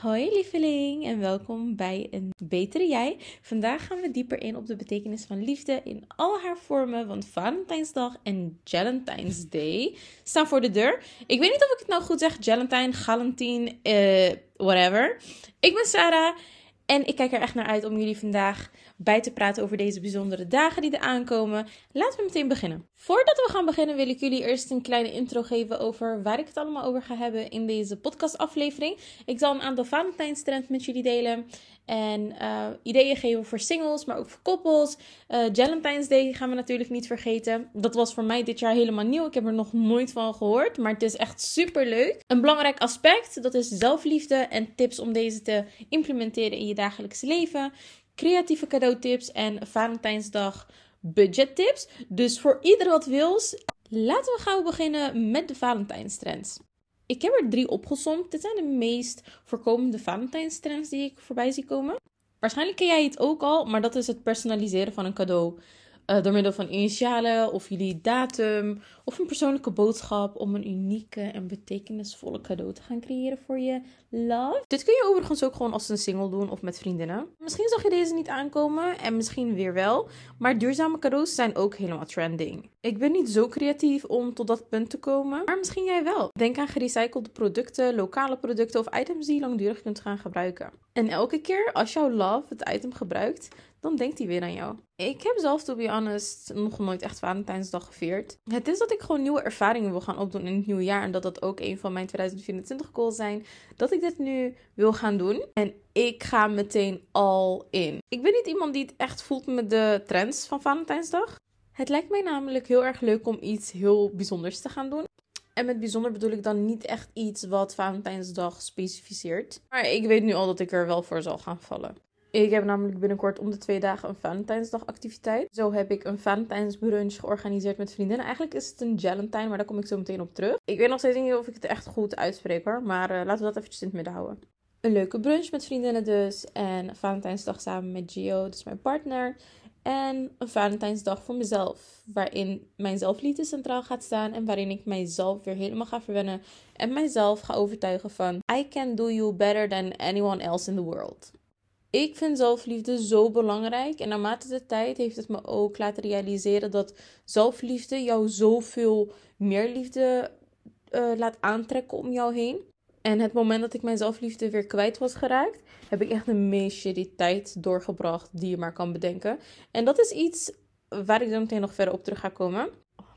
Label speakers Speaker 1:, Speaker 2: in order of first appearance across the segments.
Speaker 1: Hoi lieveling en welkom bij een betere jij. Vandaag gaan we dieper in op de betekenis van liefde in al haar vormen, want Valentijnsdag en Valentine's Day staan voor de deur. Ik weet niet of ik het nou goed zeg, Valentine, Galantine, uh, whatever. Ik ben Sarah en ik kijk er echt naar uit om jullie vandaag bij te praten over deze bijzondere dagen die er aankomen. Laten we meteen beginnen. Voordat we gaan beginnen wil ik jullie eerst een kleine intro geven over waar ik het allemaal over ga hebben in deze podcastaflevering. Ik zal een aantal Valentijnstrends met jullie delen en uh, ideeën geven voor singles, maar ook voor koppels. Uh, Day gaan we natuurlijk niet vergeten. Dat was voor mij dit jaar helemaal nieuw. Ik heb er nog nooit van gehoord, maar het is echt super leuk. Een belangrijk aspect, dat is zelfliefde en tips om deze te implementeren in je dagelijkse leven creatieve cadeautips en Valentijnsdag budgettips. Dus voor ieder wat wils, laten we gauw beginnen met de Valentijnstrends. Ik heb er drie opgezomd. Dit zijn de meest voorkomende Valentijnstrends die ik voorbij zie komen. Waarschijnlijk ken jij het ook al, maar dat is het personaliseren van een cadeau. Uh, door middel van initialen of jullie datum of een persoonlijke boodschap om een unieke en betekenisvolle cadeau te gaan creëren voor je love. Dit kun je overigens ook gewoon als een single doen of met vriendinnen. Misschien zag je deze niet aankomen en misschien weer wel, maar duurzame cadeaus zijn ook helemaal trending. Ik ben niet zo creatief om tot dat punt te komen, maar misschien jij wel. Denk aan gerecyclede producten, lokale producten of items die je langdurig kunt gaan gebruiken. En elke keer als jouw love het item gebruikt, dan denkt hij weer aan jou. Ik heb zelf, to be honest, nog nooit echt Valentijnsdag gevierd. Het is dat ik gewoon nieuwe ervaringen wil gaan opdoen in het nieuwe jaar. En dat dat ook een van mijn 2024 goals zijn. Dat ik dit nu wil gaan doen. En ik ga meteen al in. Ik ben niet iemand die het echt voelt met de trends van Valentijnsdag. Het lijkt mij namelijk heel erg leuk om iets heel bijzonders te gaan doen. En met bijzonder bedoel ik dan niet echt iets wat Valentijnsdag specificeert. Maar ik weet nu al dat ik er wel voor zal gaan vallen. Ik heb namelijk binnenkort om de twee dagen een Valentijnsdag activiteit. Zo heb ik een Valentijnsbrunch georganiseerd met vriendinnen. Eigenlijk is het een Valentine, maar daar kom ik zo meteen op terug. Ik weet nog steeds niet of ik het echt goed uitspreek hoor. Maar uh, laten we dat eventjes in het midden houden. Een leuke brunch met vriendinnen dus. En Valentijnsdag samen met Gio, dus mijn partner. En een Valentijnsdag voor mezelf. Waarin mijn zelfliefde centraal gaat staan. En waarin ik mijzelf weer helemaal ga verwennen. En mijzelf ga overtuigen van... I can do you better than anyone else in the world. Ik vind zelfliefde zo belangrijk. En naarmate de tijd heeft het me ook laten realiseren dat zelfliefde jou zoveel meer liefde uh, laat aantrekken om jou heen. En het moment dat ik mijn zelfliefde weer kwijt was geraakt, heb ik echt de meest shitty tijd doorgebracht die je maar kan bedenken. En dat is iets waar ik zo meteen nog verder op terug ga komen.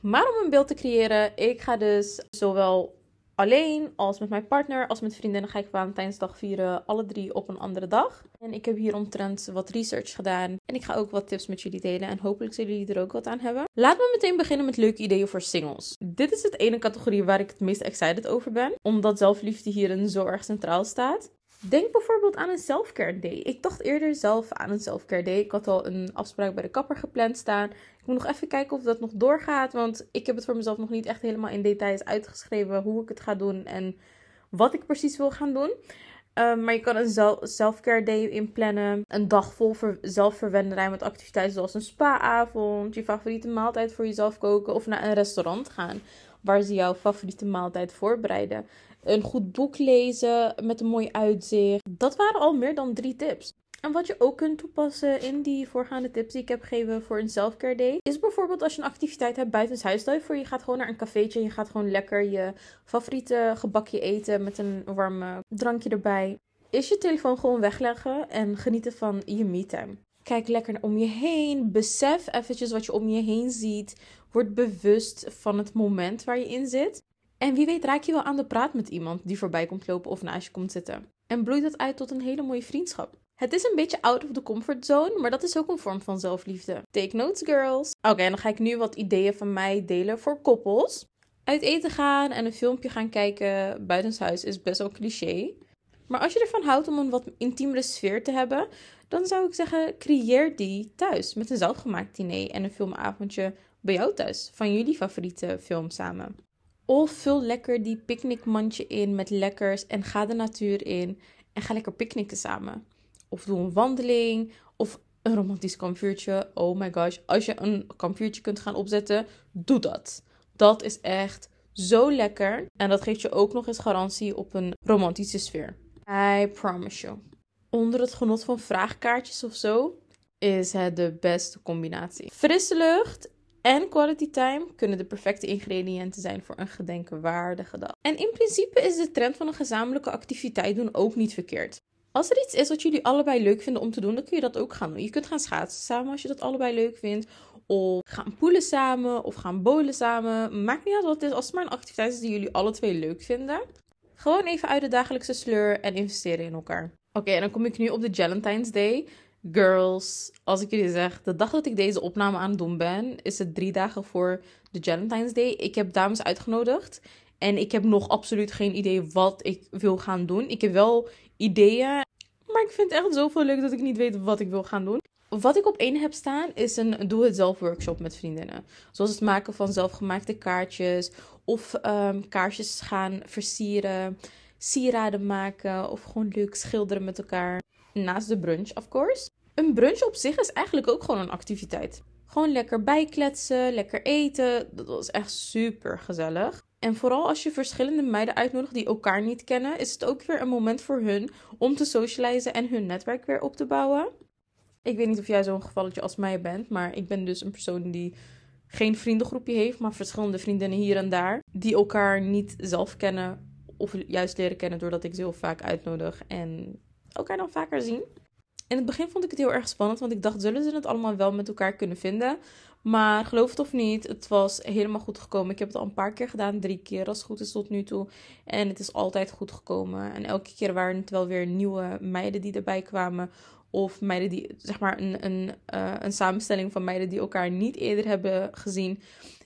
Speaker 1: Maar om een beeld te creëren, ik ga dus zowel alleen als met mijn partner, als met vriendinnen ga ik Valentijnsdag vieren. Alle drie op een andere dag. En ik heb hier omtrent wat research gedaan. En ik ga ook wat tips met jullie delen. En hopelijk zullen jullie er ook wat aan hebben. Laten we meteen beginnen met leuke ideeën voor singles. Dit is het ene categorie waar ik het meest excited over ben. Omdat zelfliefde hierin zo erg centraal staat. Denk bijvoorbeeld aan een selfcare day. Ik dacht eerder zelf aan een selfcare day. Ik had al een afspraak bij de kapper gepland staan. Ik moet nog even kijken of dat nog doorgaat. Want ik heb het voor mezelf nog niet echt helemaal in details uitgeschreven hoe ik het ga doen en wat ik precies wil gaan doen. Ehm, maar je kan een selfcare day inplannen. Een dag vol zelfverwenderij met activiteiten zoals een spa-avond, je favoriete maaltijd voor jezelf koken of naar een restaurant gaan waar ze jouw favoriete maaltijd voorbereiden een goed boek lezen met een mooi uitzicht. Dat waren al meer dan drie tips. En wat je ook kunt toepassen in die voorgaande tips die ik heb gegeven voor een selfcare day, is bijvoorbeeld als je een activiteit hebt buitenshuis. Stel je voor, je gaat gewoon naar een cafeetje en je gaat gewoon lekker je favoriete gebakje eten met een warme drankje erbij. Is je telefoon gewoon wegleggen en genieten van je me-time. Kijk lekker om je heen. Besef eventjes wat je om je heen ziet. Word bewust van het moment waar je in zit. En wie weet raak je wel aan de praat met iemand die voorbij komt lopen of naast je komt zitten. En bloeit dat uit tot een hele mooie vriendschap. Het is een beetje out of the comfort zone, maar dat is ook een vorm van zelfliefde. Take notes, girls. Oké, dan ga ik nu wat ideeën van mij delen voor koppels. Uit eten gaan en een filmpje gaan kijken buitenshuis is best wel cliché. Maar als je ervan houdt om een wat intiemere sfeer te hebben, dan zou ik zeggen: creëer die thuis met een zelfgemaakt diner en een filmavondje bij jou thuis van jullie favoriete film samen. Of vul lekker die picknickmandje in met lekkers en ga de natuur in en ga lekker picknicken samen. Of doe een wandeling of een romantisch kampvuurtje. Oh my gosh, als je een kampvuurtje kunt gaan opzetten, doe dat. Dat is echt zo lekker en dat geeft je ook nog eens garantie op een romantische sfeer. I promise you. Onder het genot van vraagkaartjes of zo is het de beste combinatie. Frisse lucht en quality time kunnen de perfecte ingrediënten zijn voor een gedenkenwaardige dag. En in principe is de trend van een gezamenlijke activiteit doen ook niet verkeerd. Als er iets is wat jullie allebei leuk vinden om te doen, dan kun je dat ook gaan doen. Je kunt gaan schaatsen samen als je dat allebei leuk vindt. Of gaan poelen samen. Of gaan bowlen samen. Maakt niet uit wat het is. Als het maar een activiteit is die jullie alle twee leuk vinden. Gewoon even uit de dagelijkse sleur en investeren in elkaar. Oké, en dan kom ik nu op de Valentine's Day. Girls, als ik jullie zeg, de dag dat ik deze opname aan het doen ben, is het drie dagen voor de Valentine's Day. Ik heb dames uitgenodigd. En ik heb nog absoluut geen idee wat ik wil gaan doen. Ik heb wel ideeën. Maar ik vind het echt zoveel leuk dat ik niet weet wat ik wil gaan doen. Wat ik op één heb staan is een doe-het-zelf workshop met vriendinnen. Zoals het maken van zelfgemaakte kaartjes. Of um, kaarsjes gaan versieren. Sieraden maken. Of gewoon leuk schilderen met elkaar. Naast de brunch, of course. Een brunch op zich is eigenlijk ook gewoon een activiteit. Gewoon lekker bijkletsen, lekker eten. Dat was echt super gezellig. En vooral als je verschillende meiden uitnodigt die elkaar niet kennen, is het ook weer een moment voor hun om te socializen en hun netwerk weer op te bouwen. Ik weet niet of jij zo'n gevalletje als mij bent, maar ik ben dus een persoon die geen vriendengroepje heeft, maar verschillende vriendinnen hier en daar, die elkaar niet zelf kennen of juist leren kennen doordat ik ze heel vaak uitnodig en elkaar dan vaker zien. In het begin vond ik het heel erg spannend, want ik dacht, zullen ze het allemaal wel met elkaar kunnen vinden? Maar geloof het of niet, het was helemaal goed gekomen. Ik heb het al een paar keer gedaan, drie keer als het goed is tot nu toe. En het is altijd goed gekomen. En elke keer waren het wel weer nieuwe meiden die erbij kwamen. Of meiden die, zeg maar, een, een, uh, een samenstelling van meiden die elkaar niet eerder hebben gezien.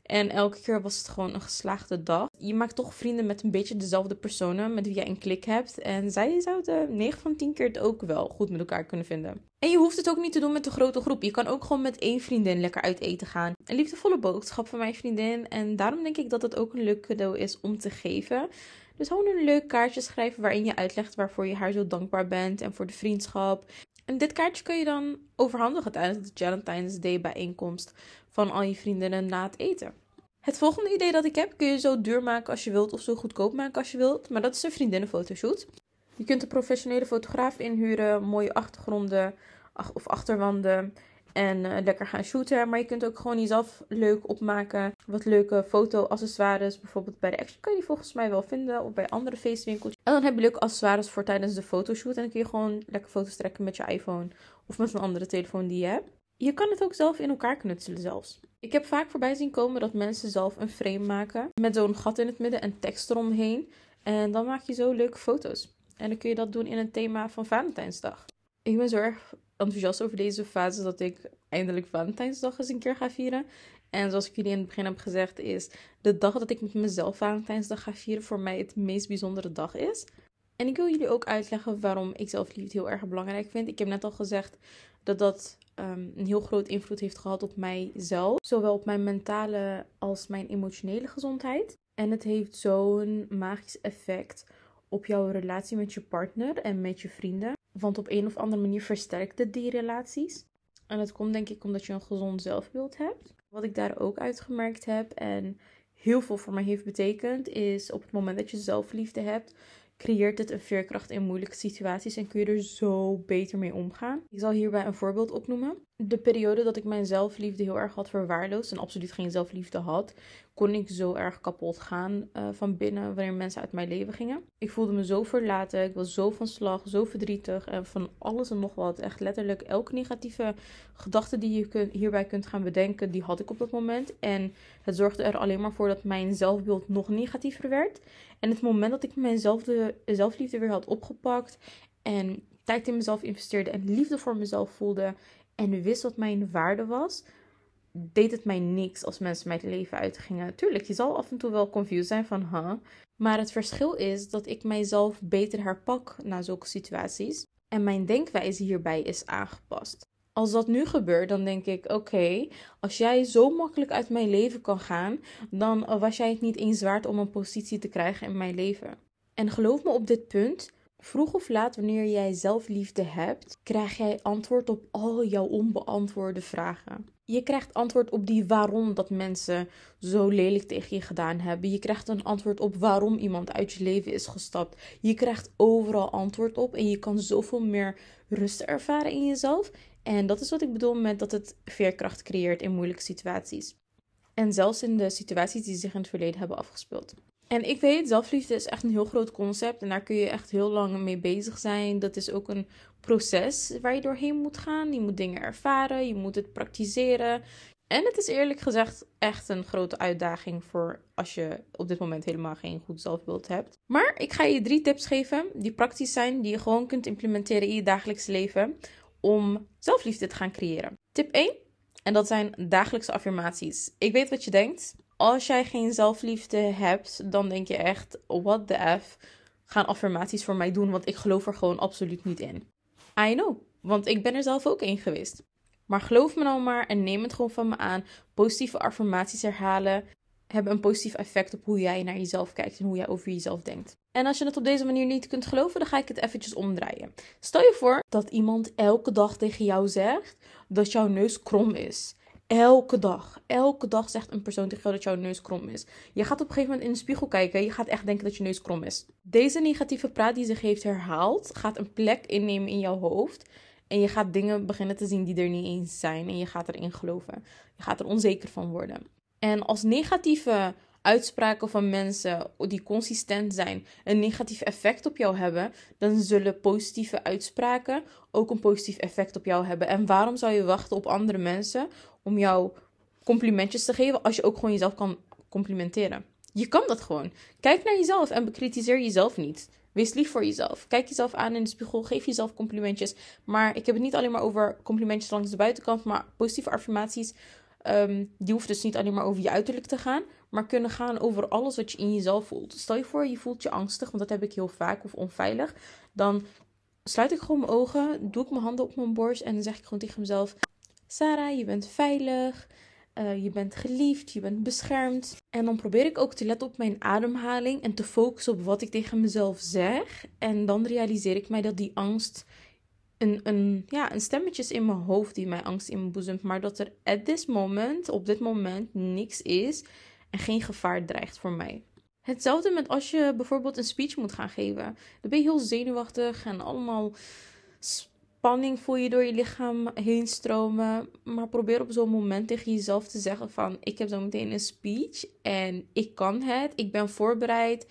Speaker 1: En elke keer was het gewoon een geslaagde dag. Je maakt toch vrienden met een beetje dezelfde personen met wie jij een klik hebt. En zij zouden 9 van 10 keer het ook wel goed met elkaar kunnen vinden. En je hoeft het ook niet te doen met een grote groep. Je kan ook gewoon met één vriendin lekker uit eten gaan. Een liefdevolle boodschap van mijn vriendin. En daarom denk ik dat het ook een leuk cadeau is om te geven. Dus gewoon een leuk kaartje schrijven waarin je uitlegt waarvoor je haar zo dankbaar bent en voor de vriendschap. En dit kaartje kun je dan overhandigen tijdens de Valentine's Day bijeenkomst van al je vriendinnen na het eten. Het volgende idee dat ik heb kun je zo duur maken als je wilt of zo goedkoop maken als je wilt. Maar dat is een vriendinnenfotoshoot. Je kunt een professionele fotograaf inhuren, mooie achtergronden of achterwanden en uh, lekker gaan shooten. Maar je kunt ook gewoon jezelf leuk opmaken. Wat leuke foto-accessoires. Bijvoorbeeld bij de Action kun je die volgens mij wel vinden. Of bij andere feestwinkeltjes. En dan heb je leuke accessoires voor tijdens de fotoshoot. En dan kun je gewoon lekker foto's trekken met je iPhone. Of met een andere telefoon die je hebt. Je kan het ook zelf in elkaar knutselen zelfs. Ik heb vaak voorbij zien komen dat mensen zelf een frame maken. Met zo'n gat in het midden en tekst eromheen. En dan maak je zo leuke foto's. En dan kun je dat doen in een thema van Valentijnsdag. Ik ben zo erg enthousiast over deze fase dat ik eindelijk Valentijnsdag eens een keer ga vieren. En zoals ik jullie in het begin heb gezegd, is de dag dat ik met mezelf Valentijnsdag ga vieren voor mij het meest bijzondere dag is. En ik wil jullie ook uitleggen waarom ik zelfliefde heel erg belangrijk vind. Ik heb net al gezegd dat dat um, een heel groot invloed heeft gehad op mijzelf. Zowel op mijn mentale als mijn emotionele gezondheid. En het heeft zo'n magisch effect op jouw relatie met je partner en met je vrienden. Want op een of andere manier versterkt het die relaties. En dat komt denk ik omdat je een gezond zelfbeeld hebt. Wat ik daar ook uitgemerkt heb en heel veel voor mij heeft betekend, is op het moment dat je zelfliefde hebt, creëert het een veerkracht in moeilijke situaties en kun je er zo beter mee omgaan. Ik zal hierbij een voorbeeld opnoemen. De periode dat ik mijn zelfliefde heel erg had verwaarloosd en absoluut geen zelfliefde had, kon ik zo erg kapot gaan uh, van binnen wanneer mensen uit mijn leven gingen. Ik voelde me zo verlaten, ik was zo van slag, zo verdrietig en van alles en nog wat. Echt letterlijk elke negatieve gedachte die je hierbij kunt gaan bedenken, die had ik op dat moment. En het zorgde er alleen maar voor dat mijn zelfbeeld nog negatiever werd. En het moment dat ik mijn zelfliefde weer had opgepakt en tijd in mezelf investeerde en liefde voor mezelf voelde en wist wat mijn waarde was, deed het mij niks als mensen mij het leven uitgingen. Tuurlijk, je zal af en toe wel confused zijn van, huh? Maar het verschil is dat ik mijzelf beter herpak na zulke situaties. En mijn denkwijze hierbij is aangepast. Als dat nu gebeurt, dan denk ik: oké, als jij zo makkelijk uit mijn leven kan gaan, dan was jij het niet eens waard om een positie te krijgen in mijn leven. En geloof me op dit punt, Vroeg of laat, wanneer jij zelfliefde hebt, krijg jij antwoord op al jouw onbeantwoorde vragen. Je krijgt antwoord op die waarom dat mensen zo lelijk tegen je gedaan hebben. Je krijgt een antwoord op waarom iemand uit je leven is gestapt. Je krijgt overal antwoord op en je kan zoveel meer rust ervaren in jezelf. En dat is wat ik bedoel met dat het veerkracht creëert in moeilijke situaties. En zelfs in de situaties die zich in het verleden hebben afgespeeld. En ik weet, zelfliefde is echt een heel groot concept en daar kun je echt heel lang mee bezig zijn. Dat is ook een proces waar je doorheen moet gaan. Je moet dingen ervaren, je moet het praktiseren. En het is eerlijk gezegd echt een grote uitdaging voor als je op dit moment helemaal geen goed zelfbeeld hebt. Maar ik ga je drie tips geven die praktisch zijn, die je gewoon kunt implementeren in je dagelijks leven om zelfliefde te gaan creëren. Tip 1, en dat zijn dagelijkse affirmaties. Ik weet wat je denkt als jij geen zelfliefde hebt, dan denk je echt: what the f gaan affirmaties voor mij doen, want ik geloof er gewoon absoluut niet in. I know, want ik ben er zelf ook in geweest. Maar geloof me nou maar en neem het gewoon van me aan. Positieve affirmaties herhalen hebben een positief effect op hoe jij naar jezelf kijkt en hoe jij over jezelf denkt. En als je het op deze manier niet kunt geloven, dan ga ik het eventjes omdraaien. Stel je voor dat iemand elke dag tegen jou zegt dat jouw neus krom is. Elke dag. Elke dag zegt een persoon tegen jou dat jouw neus krom is. Je gaat op een gegeven moment in de spiegel kijken. Je gaat echt denken dat je neus krom is. Deze negatieve praat die zich heeft herhaald, gaat een plek innemen in jouw hoofd. En je gaat dingen beginnen te zien die er niet eens zijn. En je gaat erin geloven. Je gaat er onzeker van worden. En als negatieve uitspraken van mensen die consistent zijn een negatief effect op jou hebben, dan zullen positieve uitspraken ook een positief effect op jou hebben. En waarom zou je wachten op andere mensen om jou complimentjes te geven als je ook gewoon jezelf kan complimenteren? Je kan dat gewoon. Kijk naar jezelf en bekritiseer jezelf niet. Wees lief voor jezelf. Kijk jezelf aan in de spiegel. Geef jezelf complimentjes. Maar ik heb het niet alleen maar over complimentjes langs de buitenkant, maar positieve affirmaties. Um, die hoeft dus niet alleen maar over je uiterlijk te gaan, maar kunnen gaan over alles wat je in jezelf voelt. Stel je voor, je voelt je angstig, want dat heb ik heel vaak, of onveilig. Dan sluit ik gewoon mijn ogen, doe ik mijn handen op mijn borst en dan zeg ik gewoon tegen mezelf: Sarah, je bent veilig. Uh, je bent geliefd, je bent beschermd. En dan probeer ik ook te letten op mijn ademhaling en te focussen op wat ik tegen mezelf zeg. En dan realiseer ik mij dat die angst een, een, ja, een stemmetje is in mijn hoofd die mij angst inboezemt. Maar dat er at this moment, op dit moment, niks is en geen gevaar dreigt voor mij. Hetzelfde met als je bijvoorbeeld een speech moet gaan geven. Dan ben je heel zenuwachtig en allemaal spanning voel je door je lichaam heen stromen. Maar probeer op zo'n moment tegen jezelf te zeggen van... ik heb zo meteen een speech en ik kan het. Ik ben voorbereid.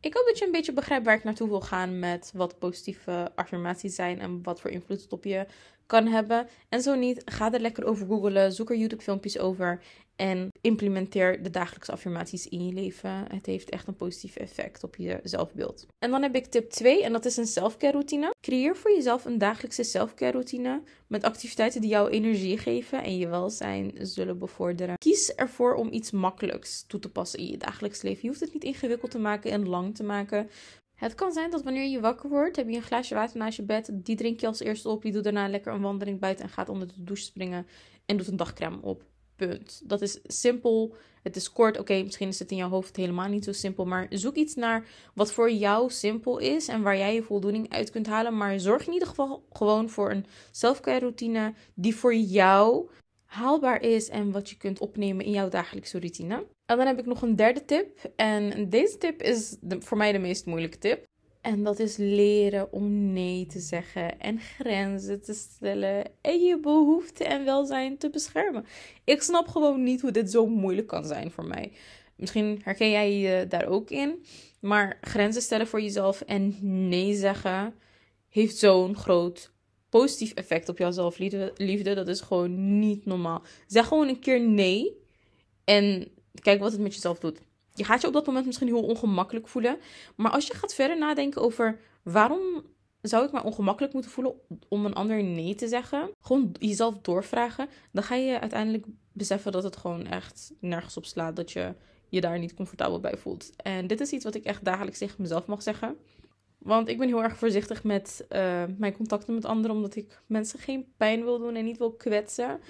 Speaker 1: Ik hoop dat je een beetje begrijpt waar ik naartoe wil gaan met wat positieve affirmaties zijn en wat voor invloed het op je kan hebben. En zo niet, ga er lekker over googlen, zoek er YouTube filmpjes over en implementeer de dagelijkse affirmaties in je leven. Het heeft echt een positief effect op je zelfbeeld. En dan heb ik tip 2 en dat is een selfcare routine. Creëer voor jezelf een dagelijkse selfcare routine met activiteiten die jou energie geven en je welzijn zullen bevorderen. Kies ervoor om iets makkelijks toe te passen in je dagelijks leven. Je hoeft het niet ingewikkeld te maken en lang te maken. Het kan zijn dat wanneer je wakker wordt, heb je een glaasje water naast je bed. Die drink je als eerste op. Je doet daarna lekker een wandeling buiten en gaat onder de douche springen. En doet een dagcreme op. Punt. Dat is simpel. Het is kort. Oké, misschien is het in jouw hoofd helemaal niet zo simpel. Maar zoek iets naar wat voor jou simpel is. En waar jij je voldoening uit kunt halen. Maar zorg in ieder geval gewoon voor een selfcare routine. Die voor jou haalbaar is. En wat je kunt opnemen in jouw dagelijkse routine. En dan heb ik nog een derde tip. En deze tip is voor mij de meest moeilijke tip. En dat is leren om nee te zeggen en grenzen te stellen en je behoeften en welzijn te beschermen. Ik snap gewoon niet hoe dit zo moeilijk kan zijn voor mij. Misschien herken jij je daar ook in. Maar grenzen stellen voor jezelf en nee zeggen heeft zo'n groot positief effect op jouw zelfliefde. Dat is gewoon niet normaal. Zeg gewoon een keer nee en kijk wat het met jezelf doet. Je gaat je op dat moment misschien heel ongemakkelijk voelen. Maar als je gaat verder nadenken over waarom zou ik me ongemakkelijk moeten voelen om een ander nee te zeggen? Gewoon jezelf doorvragen. Dan ga je uiteindelijk beseffen dat het gewoon echt nergens op slaat. Dat je je daar niet comfortabel bij voelt. En dit is iets wat ik echt dagelijks tegen mezelf mag zeggen. Want ik ben heel erg voorzichtig met uh, mijn contacten met anderen, omdat ik mensen geen pijn wil doen en niet wil kwetsen.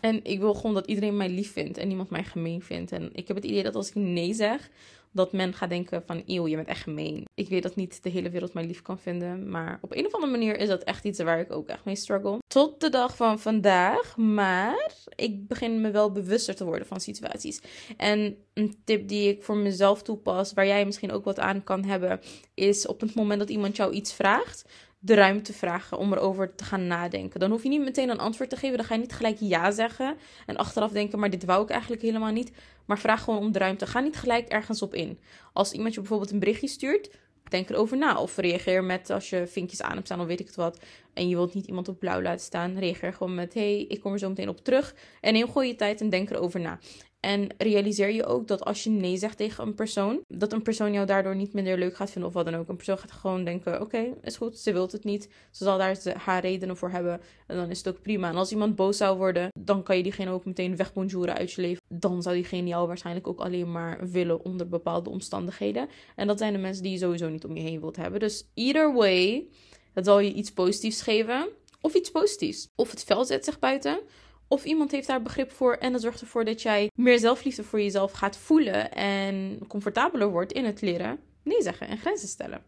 Speaker 1: En ik wil gewoon dat iedereen mij lief vindt en niemand mij gemeen vindt. En ik heb het idee dat als ik nee zeg, dat men gaat denken van, eeuw, je bent echt gemeen. Ik weet dat niet de hele wereld mij lief kan vinden, maar op een of andere manier is dat echt iets waar ik ook echt mee struggle. Tot de dag van vandaag, maar ik begin me wel bewuster te worden van situaties. En een tip die ik voor mezelf toepas, waar jij misschien ook wat aan kan hebben, is op het moment dat iemand jou iets vraagt, de ruimte vragen om erover te gaan nadenken. Dan hoef je niet meteen een antwoord te geven. Dan ga je niet gelijk ja zeggen en achteraf denken, maar dit wou ik eigenlijk helemaal niet. Maar vraag gewoon om de ruimte. Ga niet gelijk ergens op in. Als iemand je bijvoorbeeld een berichtje stuurt, denk erover na. Of reageer met als je vinkjes aan hebt staan of weet ik het wat. En je wilt niet iemand op blauw laten staan. Reageer gewoon met: hey, ik kom er zo meteen op terug. En neem je tijd en denk erover na. En realiseer je ook dat als je nee zegt tegen een persoon, dat een persoon jou daardoor niet minder leuk gaat vinden of wat dan ook. Een persoon gaat gewoon denken: oké, is goed, ze wilt het niet. Ze zal daar haar redenen voor hebben. En dan is het ook prima. En als iemand boos zou worden, dan kan je diegene ook meteen wegbonjouren uit je leven. Dan zou diegene jou waarschijnlijk ook alleen maar willen onder bepaalde omstandigheden. En dat zijn de mensen die je sowieso niet om je heen wilt hebben. Dus either way, het zal je iets positiefs geven. Of iets positiefs. Of het vel zet zich buiten. Of iemand heeft daar begrip voor en dat zorgt ervoor dat jij meer zelfliefde voor jezelf gaat voelen en comfortabeler wordt in het leren nee zeggen en grenzen stellen.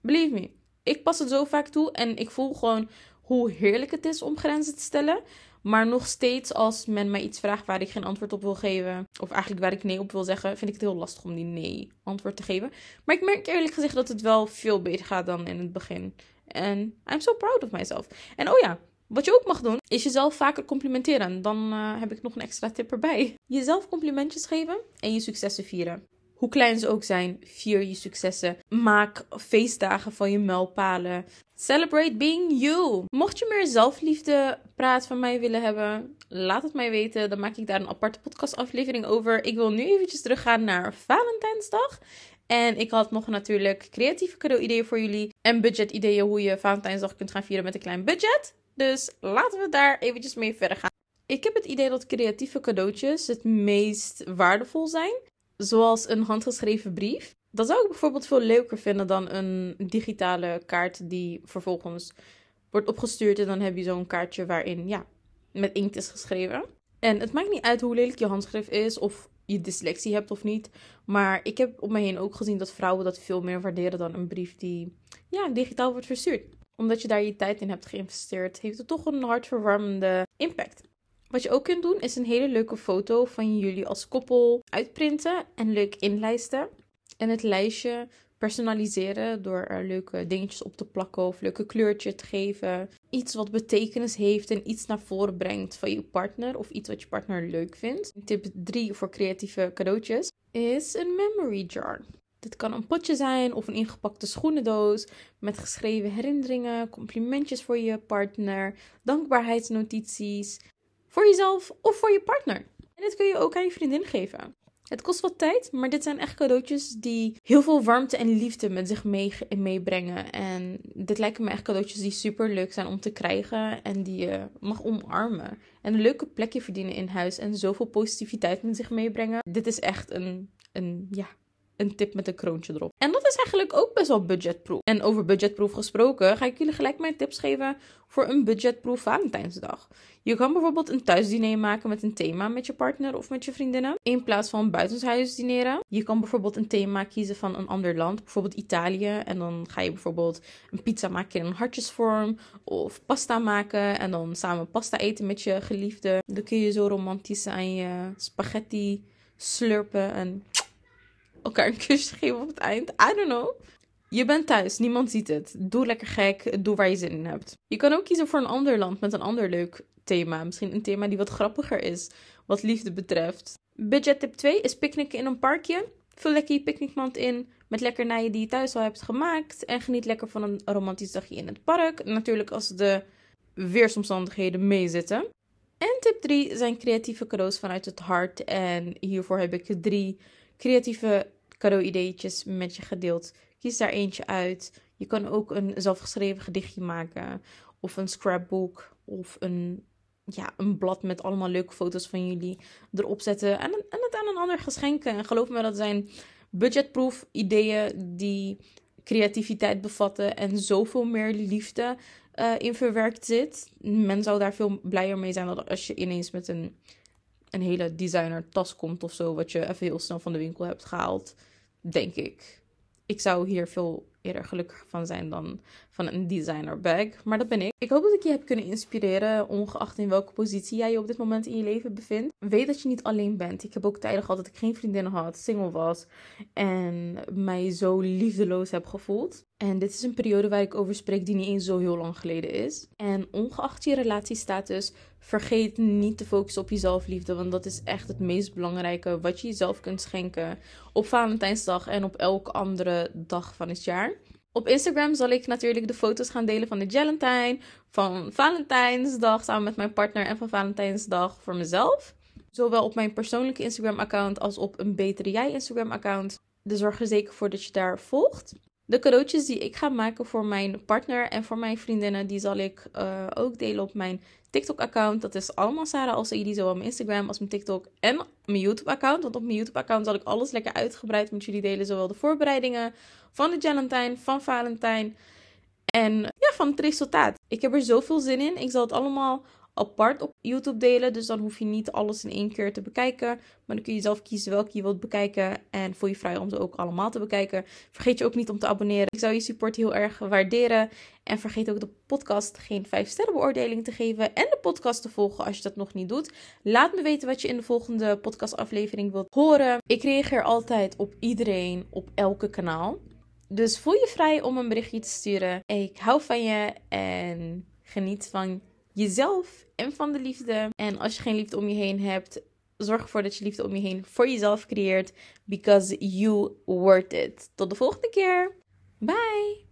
Speaker 1: Believe me, ik pas het zo vaak toe en ik voel gewoon hoe heerlijk het is om grenzen te stellen. Maar nog steeds, als men mij iets vraagt waar ik geen antwoord op wil geven, of eigenlijk waar ik nee op wil zeggen, vind ik het heel lastig om die nee antwoord te geven. Maar ik merk eerlijk gezegd dat het wel veel beter gaat dan in het begin. En I'm so proud of myself. En oh ja, wat je ook mag doen, is jezelf vaker complimenteren. Dan uh, heb ik nog een extra tip erbij. Jezelf complimentjes geven en je successen vieren. Hoe klein ze ook zijn, vier je successen. Maak feestdagen van je muilpalen. Celebrate being you. Mocht je meer zelfliefde praat van mij willen hebben, laat het mij weten. Dan maak ik daar een aparte podcastaflevering over. Ik wil nu eventjes teruggaan naar Valentijnsdag. En ik had nog natuurlijk creatieve cadeau-ideeën voor jullie. En budget-ideeën hoe je Valentijnsdag kunt gaan vieren met een klein budget. Dus laten we daar eventjes mee verder gaan. Ik heb het idee dat creatieve cadeautjes het meest waardevol zijn. Zoals een handgeschreven brief. Dat zou ik bijvoorbeeld veel leuker vinden dan een digitale kaart die vervolgens wordt opgestuurd. En dan heb je zo'n kaartje waarin ja, met inkt is geschreven. En het maakt niet uit hoe lelijk je handschrift is of je dyslexie hebt of niet. Maar ik heb om me heen ook gezien dat vrouwen dat veel meer waarderen dan een brief die ja, digitaal wordt verstuurd omdat je daar je tijd in hebt geïnvesteerd, heeft het toch een hartverwarmende impact. Wat je ook kunt doen, is een hele leuke foto van jullie als koppel uitprinten en leuk inlijsten. En het lijstje personaliseren door er leuke dingetjes op te plakken of leuke kleurtjes te geven. Iets wat betekenis heeft en iets naar voren brengt van je partner of iets wat je partner leuk vindt. Tip 3 voor creatieve cadeautjes is een memory jar. Dit kan een potje zijn of een ingepakte schoenendoos met geschreven herinneringen, complimentjes voor je partner, dankbaarheidsnotities voor jezelf of voor je partner. En dit kun je ook aan je vriendin geven. Het kost wat tijd, maar dit zijn echt cadeautjes die heel veel warmte en liefde met zich mee, meebrengen. En dit lijken me echt cadeautjes die super leuk zijn om te krijgen en die je mag omarmen. En een leuke plekje verdienen in huis en zoveel positiviteit met zich meebrengen. Dit is echt een, een ja, een tip met een kroontje erop. En dat is eigenlijk ook best wel budgetproof. En over budgetproof gesproken, ga ik jullie gelijk mijn tips geven voor een budgetproof Valentijnsdag. Je kan bijvoorbeeld een thuisdiner maken met een thema met je partner of met je vriendinnen. In plaats van buitenshuis dineren. Je kan bijvoorbeeld een thema kiezen van een ander land. Bijvoorbeeld Italië. En dan ga je bijvoorbeeld een pizza maken in een hartjesvorm. Of pasta maken. En dan samen pasta eten met je geliefde. Dan kun je zo romantisch aan je spaghetti slurpen en elkaar een kusje geven op het eind. I don't know. Je bent thuis, niemand ziet het. Doe lekker gek, doe waar je zin in hebt. Je kan ook kiezen voor een ander land met een ander leuk thema. Misschien een thema die wat grappiger is, wat liefde betreft. Budget tip 2 is picknicken in een parkje. Vul lekker je picknickmand in met lekkernijen die je thuis al hebt gemaakt. En geniet lekker van een romantisch dagje in het park. Natuurlijk als de weersomstandigheden meezitten. En tip 3 zijn creatieve cadeaus vanuit het hart. En hiervoor heb ik drie creatieve cadeau-ideetjes met je gedeeld. Kies daar eentje uit. Je kan ook een zelfgeschreven gedichtje maken. Of een scrapbook. Of een, ja, een blad met allemaal leuke foto's van jullie erop zetten. En, en het aan een ander geschenken. En geloof me, dat zijn budgetproof ideeën die creativiteit bevatten. En zoveel meer liefde uh, in verwerkt zit. Men zou daar veel blijer mee zijn dan als je ineens met een een hele designer tas komt of zo, wat je even heel snel van de winkel hebt gehaald. Denk ik. Ik zou hier veel eerder gelukkig van zijn dan van een designer bag. Maar dat ben ik. Ik hoop dat ik je heb kunnen inspireren, ongeacht in welke positie jij je op dit moment in je leven bevindt. Weet dat je niet alleen bent. Ik heb ook tijden gehad dat ik geen vriendinnen had, single was en mij zo liefdeloos heb gevoeld. En dit is een periode waar ik over spreek die niet eens zo heel lang geleden is. En ongeacht je relatiestatus, vergeet niet te focussen op je zelfliefde. Want dat is echt het meest belangrijke wat je jezelf kunt schenken op Valentijnsdag en op elke andere dag van het jaar. Op Instagram zal ik natuurlijk de foto's gaan delen van de Valentine, van Valentijnsdag samen met mijn partner en van Valentijnsdag voor mezelf. Zowel op mijn persoonlijke Instagram-account als op een Betere Jij Instagram-account. Dus zorg er zeker voor dat je daar volgt. De cadeautjes die ik ga maken voor mijn partner en voor mijn vriendinnen, die zal ik uh, ook delen op mijn TikTok-account. Dat is allemaal Sarah Alsaidi, zowel mijn Instagram als mijn TikTok en mijn YouTube-account. Want op mijn YouTube-account zal ik alles lekker uitgebreid met jullie delen. Zowel de voorbereidingen van de Valentine, van Valentijn en ja, van het resultaat. Ik heb er zoveel zin in. Ik zal het allemaal apart op YouTube delen. Dus dan hoef je niet alles in één keer te bekijken. Maar dan kun je zelf kiezen welke je wilt bekijken. En voel je vrij om ze ook allemaal te bekijken. Vergeet je ook niet om te abonneren. Ik zou je support heel erg waarderen. En vergeet ook de podcast geen 5 sterren beoordeling te geven. En de podcast te volgen als je dat nog niet doet. Laat me weten wat je in de volgende podcastaflevering wilt horen. Ik reageer altijd op iedereen op elke kanaal. Dus voel je vrij om een berichtje te sturen. Ik hou van je en geniet van jezelf en van de liefde. En als je geen liefde om je heen hebt, zorg ervoor dat je liefde om je heen voor jezelf creëert. Because you worth it. Tot de volgende keer. Bye!